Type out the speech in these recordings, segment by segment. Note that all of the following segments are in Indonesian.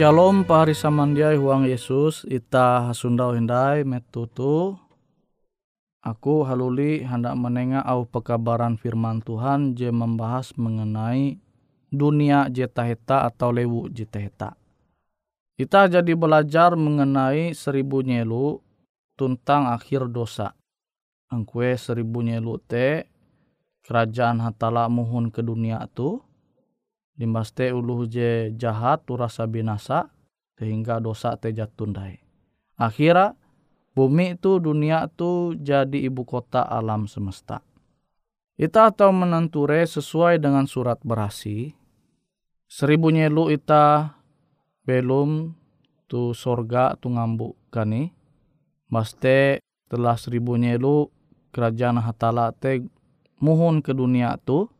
Shalom pahari samandiai huang Yesus ita hasundau hindai metutu Aku haluli hendak menengah au pekabaran firman Tuhan je membahas mengenai dunia jetaheta atau lewu jetaheta. Kita jadi belajar mengenai seribu nyelu tentang akhir dosa. Angkue seribu nyelu te kerajaan hatala muhun ke dunia tu. Limbas te uluh je jahat tu rasa binasa sehingga dosa te jatundai. Akhirnya bumi itu dunia itu jadi ibu kota alam semesta. Ita tahu menenture sesuai dengan surat berasi. Seribu nyelu ita belum tu sorga tu ngambu kani. Maste telah seribu nyelu kerajaan hatala te muhun ke dunia tu.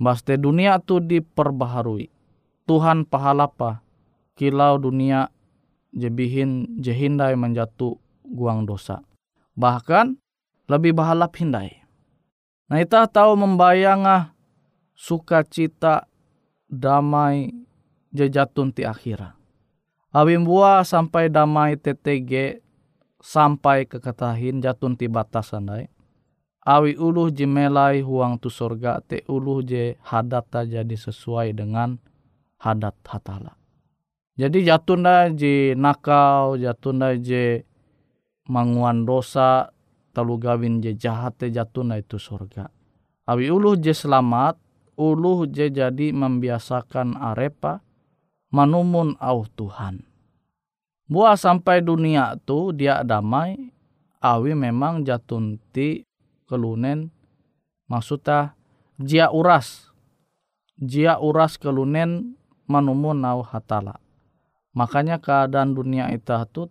Maste dunia tu diperbaharui. Tuhan pahalapa kilau dunia jebihin jehindai menjatuh guang dosa. Bahkan lebih bahalap hindai. Nah kita tahu membayang ah sukacita damai jejatun ti akhira. Awim buah sampai damai TTG sampai ke ketahin jatun ti batas andai. Awi uluh jimelai huang tu surga te uluh je hadat jadi sesuai dengan hadat hatala. Jadi jatun je nakau, jatun je manguan dosa talu gawin je jahat te jatuna itu surga. Awi uluh je selamat, uluh je jadi membiasakan arepa, manumun au Tuhan. Buah sampai dunia tu dia damai, awi memang jatun ti kelunen, maksudnya jia uras, jia uras kelunen manumun au hatala. Makanya keadaan dunia itu tuh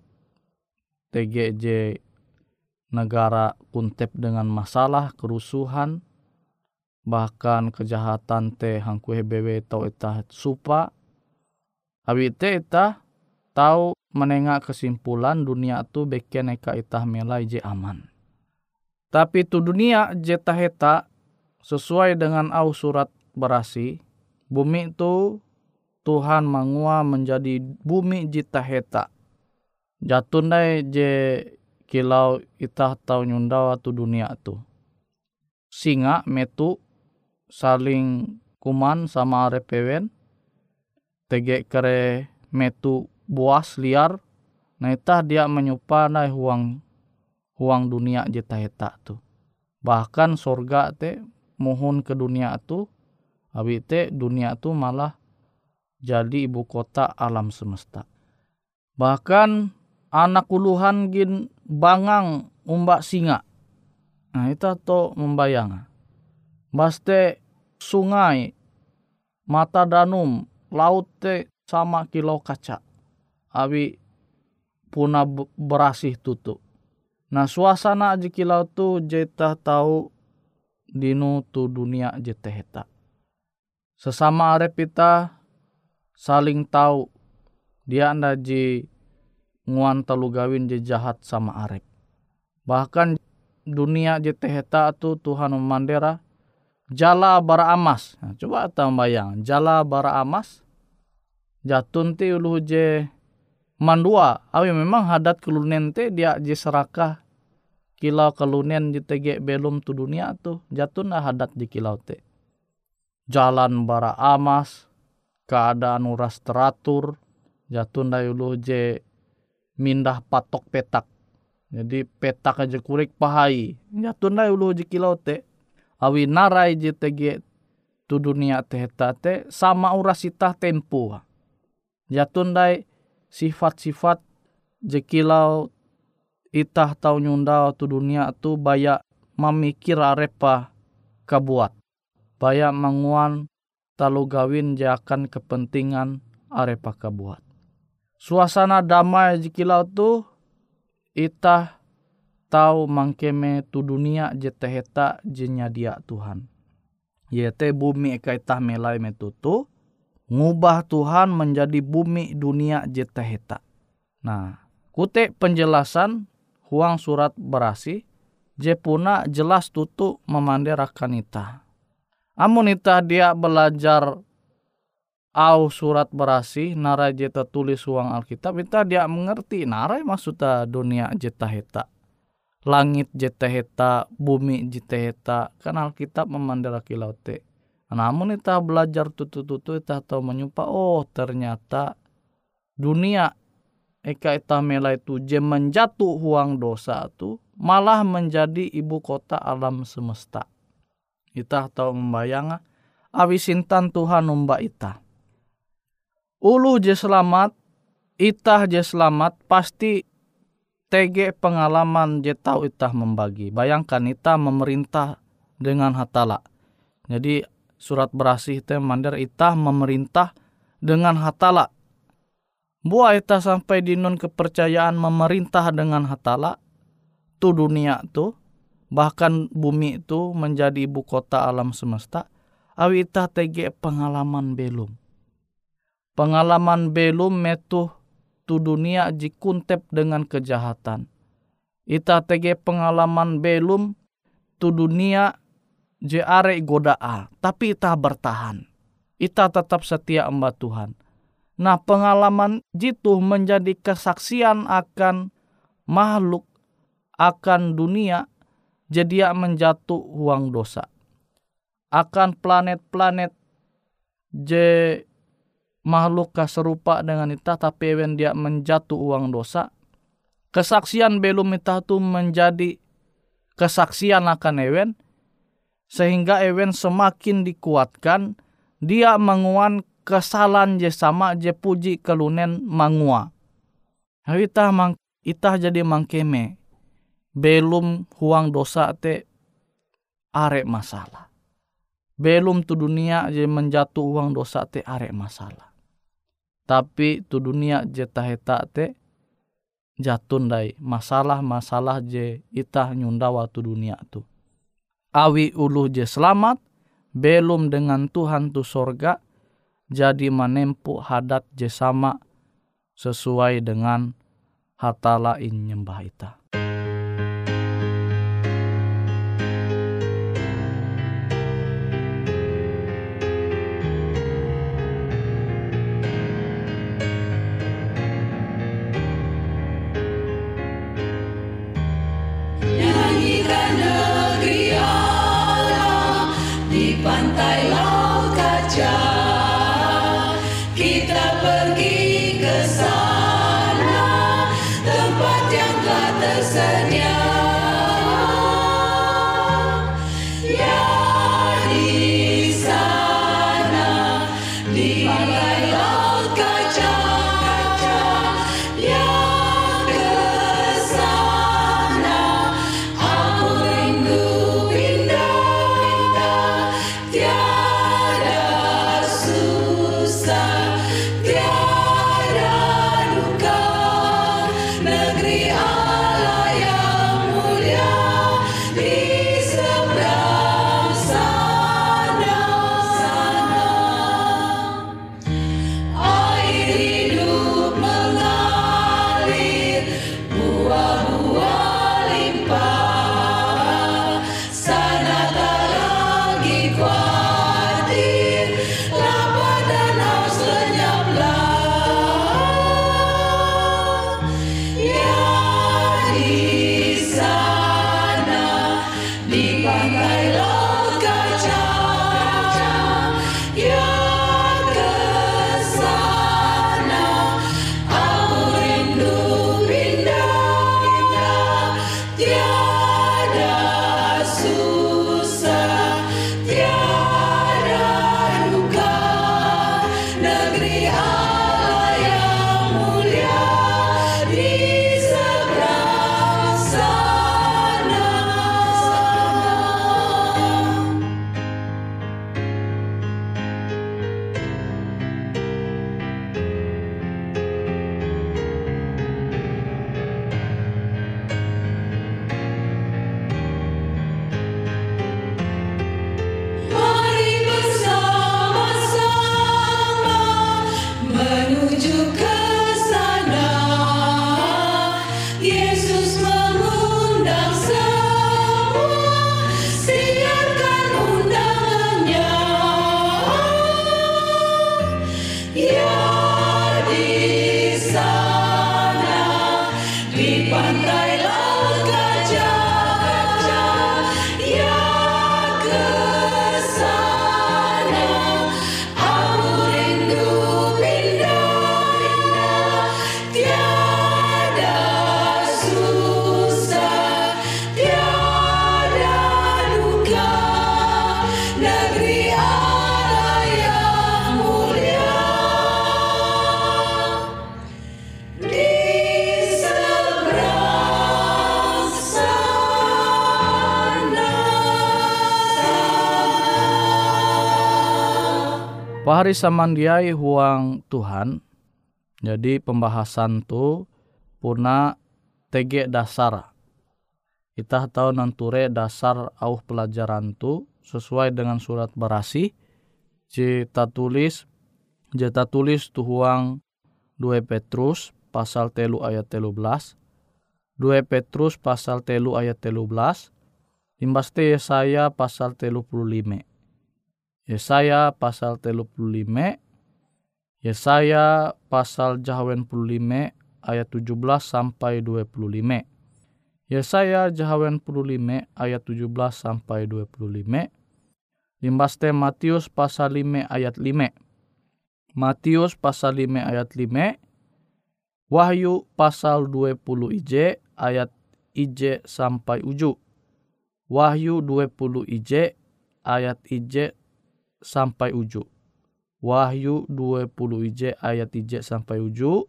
TGJ negara kuntep dengan masalah kerusuhan bahkan kejahatan teh hangku hebewe tau itah supa. Abi te itah tahu menengah kesimpulan dunia tu beken eka itah melai je aman tapi tu dunia je taheta sesuai dengan au surat berasi bumi tu Tuhan mangua menjadi bumi jita heta jatun dai je kilau itah tau nyundau tu dunia tu. Singa metu saling kuman sama repewen tege kere metu buas liar nah itah dia menyupa nai huang huang dunia jeta heta tu. Bahkan sorga te mohon ke dunia tu abi te dunia tu malah jadi ibu kota alam semesta. Bahkan anak uluhan gin bangang umbak singa. Nah itu to membayang. Baste sungai, mata danum, laut te sama kilau kaca. Abi puna berasih tutu. Nah suasana aja kilau tu jeta tahu dinu tu dunia jeta heta. Sesama arep kita saling tahu dia anda ji nguan telu gawin je jahat sama arek. Bahkan dunia je teheta tu Tuhan memandera jala bara amas. Nah, coba kita bayang jala bara amas jatun ti ulu je mandua. Awi memang hadat kelunen te dia je serakah kilau kelunen je tege belum tu dunia tu jatun hadat di kilau te. Jalan bara amas, keadaan uras teratur, jatun dah ulu je mindah patok petak. Jadi petak aja kurik pahai. Jatun dai ulu je kilau te. Awi narai je tege tu dunia te te sama urasita tempo. Jatun dai sifat-sifat je kilau itah tau nyundau tu dunia tu bayak memikir arepa kabuat. Bayak manguan talu gawin je akan kepentingan arepa kabuat suasana damai jikilau tu itah tahu mangkeme tu dunia je teheta jenya dia Tuhan. Yete bumi eka itah melai metutu ngubah Tuhan menjadi bumi dunia je teheta. Nah, kute penjelasan huang surat berasi je puna jelas tutu memanderakan ita. Amun ita dia belajar au surat berasi narai jeta tulis uang Alkitab kita dia mengerti narai maksudnya dunia jeta heta langit jeta heta bumi jeta heta kan Alkitab memandara kilaute namun kita belajar tutu-tutu kita tahu menyupa oh ternyata dunia eka ita mela itu je menjatuh uang dosa tu malah menjadi ibu kota alam semesta kita tahu membayang awisintan Tuhan numba ita ulu je selamat, itah je selamat, pasti tege pengalaman je tahu itah membagi. Bayangkan itah memerintah dengan hatala. Jadi surat berasih itu mandar itah memerintah dengan hatala. Buah itah sampai di nun kepercayaan memerintah dengan hatala. Tu dunia tu, bahkan bumi itu menjadi ibu kota alam semesta. Awi itah tege pengalaman belum Pengalaman belum metuh tu dunia jikuntep dengan kejahatan. Ita tege pengalaman belum tu dunia je are godaa, tapi ita bertahan. Ita tetap setia amba Tuhan. Nah pengalaman jitu menjadi kesaksian akan makhluk akan dunia jadi menjatuh uang dosa. Akan planet-planet je makhluk serupa dengan ita tapi ewen dia menjatuh uang dosa kesaksian belum ita tu menjadi kesaksian akan ewen sehingga ewen semakin dikuatkan dia menguan kesalahan je sama je puji kelunen mangua. Ita mang ita jadi mangkeme. Belum huang dosa te arek masalah. Belum tu dunia je menjatuh uang dosa te arek masalah. Tapi tu dunia je taheta te jatun dai. Masalah-masalah je itah nyundawa tu dunia tu. Awi ulu je selamat, belum dengan Tuhan tu sorga, jadi menempuh hadat je sama sesuai dengan hatala in nyembah itah. Pahari samandiai huang Tuhan. Jadi pembahasan tu puna tege dasar. Kita tahu nanture dasar au pelajaran tu sesuai dengan surat berasi. Kita tulis Jeta tulis tu huang 2 Petrus pasal telu ayat telu belas. 2 Petrus pasal telu ayat telu belas. Imbaste Yesaya pasal telu puluh lima. Yesaya pasal telu lima. Yesaya pasal jahawen puluh lima ayat 17 sampai 25. Yesaya jahawen puluh lima ayat 17 sampai 25. Limbaste Matius pasal 5 ayat 5. Matius pasal 5 ayat 5. Wahyu pasal 20 IJ ayat IJ sampai uju. Wahyu 20 IJ ayat IJ sampai uju. Wahyu 20 IJ ayat IJ sampai uju.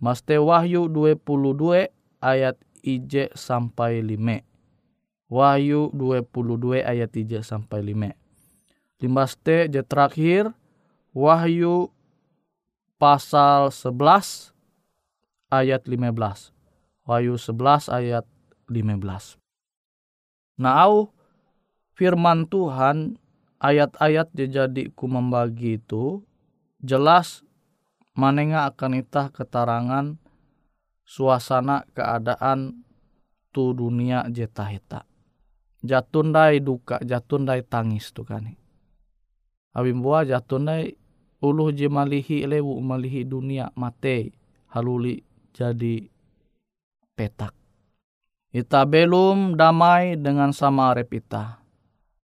Maste Wahyu 22 ayat IJ sampai 5. Wahyu 22 ayat IJ sampai 5. Limbaste je terakhir Wahyu pasal 11 ayat 15. Wahyu 11 ayat 15. Nah, firman Tuhan ayat-ayat jadi ku membagi itu jelas manenga akan itah keterangan suasana keadaan tu dunia jetaheta. Jatundai duka, jatundai tangis tu kan. Awimboa jatundai uluh je malihi lewu malihi dunia mate haluli jadi petak. Ita belum damai dengan sama arep ita.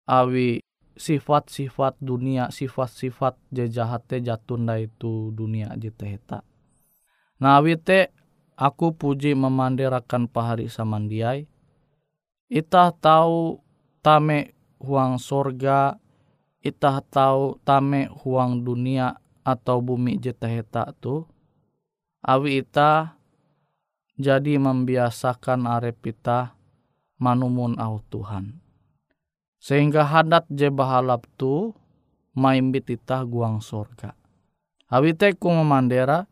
Awi sifat-sifat dunia, sifat-sifat je jahate jatunda itu dunia jiteheta. Nah awi te aku puji memandirakan pahari samandiai. Ita tahu tame huang sorga itah tahu tame huang dunia atau bumi jetaheta tu awi ita jadi membiasakan arep ita manumun au Tuhan sehingga hadat je bahalap tu maimbit ita guang sorga awi te ku memandera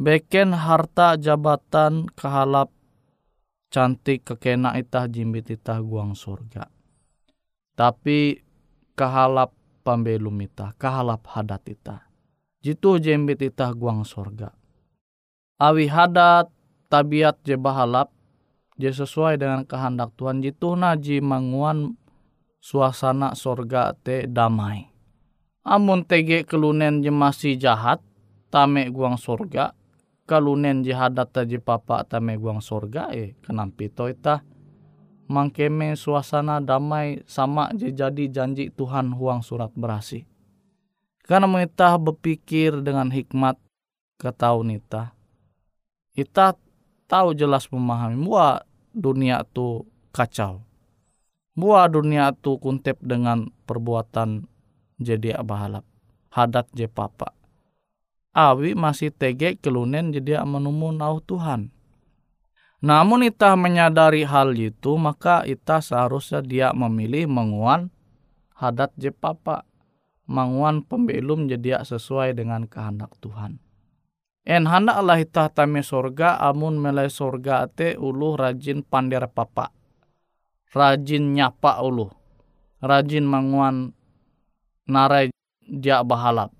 beken harta jabatan kehalap cantik kekena itah jimbit itah guang sorga tapi kahalap pambelum ita, kahalap hadat ita. Jitu jembit ita guang sorga. Awi hadat tabiat je bahalap, je sesuai dengan kehendak Tuhan. Jitu naji manguan suasana sorga te damai. Amun tege kelunen je masih jahat, tame guang sorga. Kalunen je hadat taji papa tame guang sorga, eh kenampi to ita mangkeme suasana damai sama je jadi janji Tuhan huang surat berasi. Karena kita berpikir dengan hikmat ketau nita. Kita tahu jelas memahami bahwa dunia tu kacau. Bahwa dunia tu kuntep dengan perbuatan jadi abahalap. Hadat je papa. Awi masih tege kelunen jadi menemu nau Tuhan namun kita menyadari hal itu, maka kita seharusnya dia memilih menguan hadat je papa. Menguan pembelum jadi sesuai dengan kehendak Tuhan. En Allah ita tame sorga, amun melai sorga te ulu rajin pandir papa. Rajin nyapa ulu. Rajin menguan narai dia bahalap.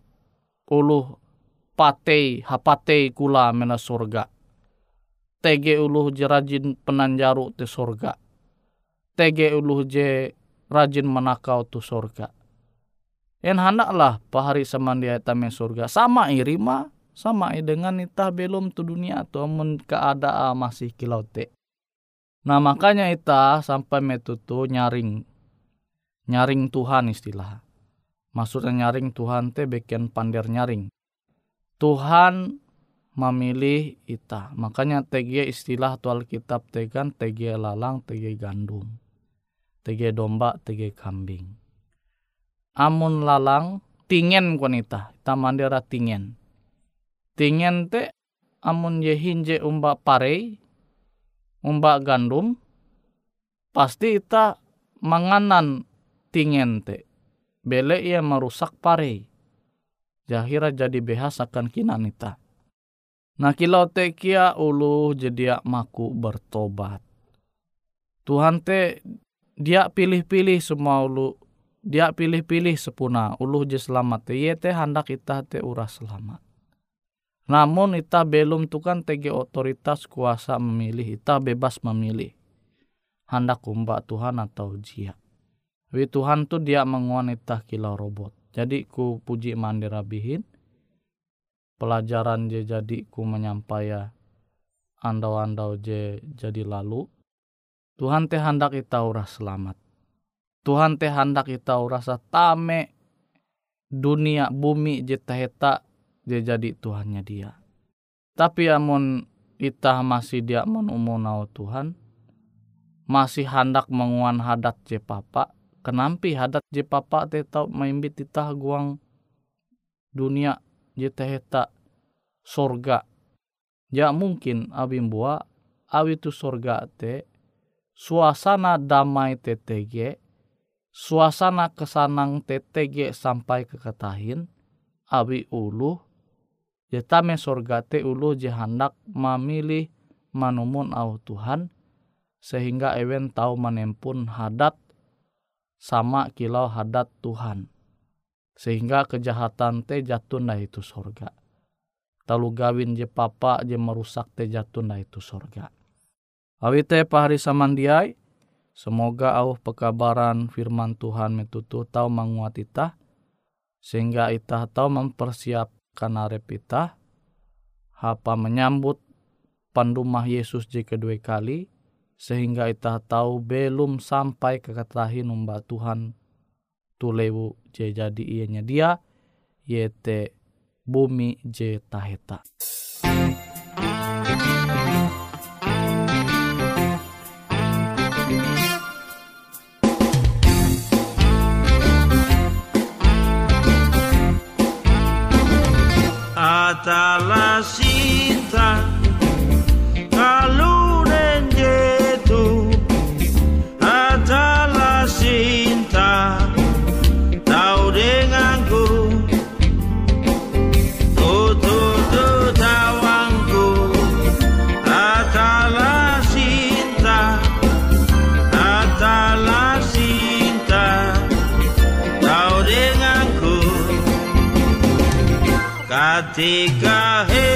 Ulu patei, hapatei kula mena sorga tege uluh je rajin penanjaru te sorga. Tege uluh je rajin menakau tu sorga. En handaklah pahari samandia tame sorga. Sama irima sama dengan ita belum tu dunia atau mun keadaan masih kilau te. Nah makanya ita sampai metutu nyaring nyaring Tuhan istilah. Maksudnya nyaring Tuhan te bikin pandir nyaring. Tuhan memilih ita. Makanya TG istilah tu Alkitab tegan TG lalang, TG gandum. TG domba, TG kambing. Amun lalang tingen konita, ita mandira tingen. Tingen te amun ye hinje umba parei, umba gandum, pasti ita manganan tingen te. Bele ia merusak parei. Jahira jadi behas akan kinan ita Nah kilau te kia ulu jadi maku bertobat. Tuhan te dia pilih-pilih semua ulu dia pilih-pilih sepuna ulu je selamat te ye te hendak kita te urah selamat. Namun ita belum tukan tege otoritas kuasa memilih, ita bebas memilih. Hendak kumba Tuhan atau jia. Wi Tuhan tu dia menguan ita kilau robot. Jadi ku puji mandirabihin pelajaran je jadi ku menyampaikan andau-andau je jadi lalu Tuhan teh hendak kita urah selamat Tuhan teh hendak kita rasa tame dunia bumi je taheta je jadi Tuhannya dia tapi amun kita masih dia menumunau Tuhan masih hendak menguan hadat je papa kenampi hadat je papa teh tau maimbit kita guang dunia heta sorga. Ya mungkin abim bua awi tu sorga te suasana damai TTG, suasana kesanang TTG sampai ke ketahin, awi ulu, jetame sorga te ulu jehandak memilih manumun au Tuhan, sehingga ewen tahu menempun hadat sama kilau hadat Tuhan. Sehingga kejahatan teh jatuh nah itu sorga. Talu gawin je papa je merusak teh jatuh nah itu sorga. Awi teh pahari samandiai semoga au pekabaran firman Tuhan metutu tahu menguat ita sehingga ita tahu mempersiapkan arep ita apa menyambut pandumah Yesus je kedua kali sehingga ita tahu belum sampai ke ketahin umba Tuhan tulewu je jadi ianya dia yete bumi je taheta. Radhika है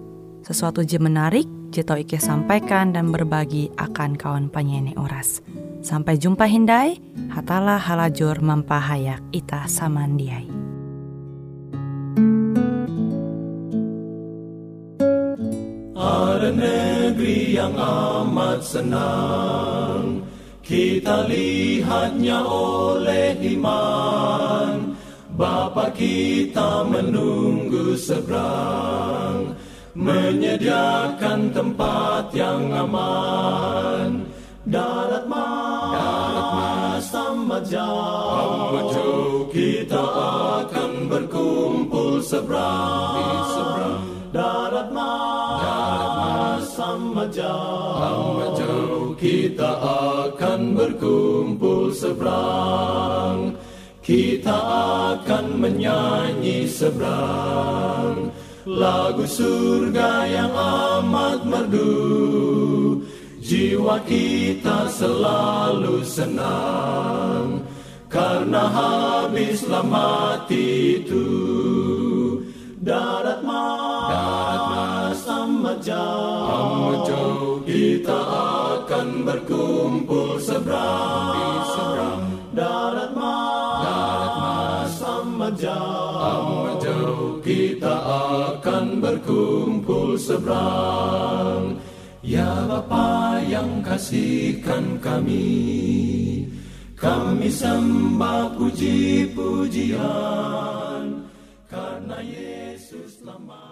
sesuatu je menarik, je tau Ike sampaikan dan berbagi akan kawan penyanyi Oras. Sampai jumpa Hindai, hatalah halajur mempahayak ita samandiai. Ada negeri yang amat senang Kita lihatnya oleh iman Bapa kita menunggu seberang Menyediakan tempat yang aman. Darat mas, Darat jauh. Kita akan berkumpul seberang Darat mas, Darat jauh. Kita akan berkumpul seberang Kita akan menyanyi seberang Lagu surga yang amat merdu. Jiwa kita selalu senang Karena habislah mati itu. Darat mas, Darat mas amat jauh, Kita akan berkumpul akan berkumpul seberang. Ya Bapa yang kasihkan kami Kami sembah puji-pujian. Karena Yesus lama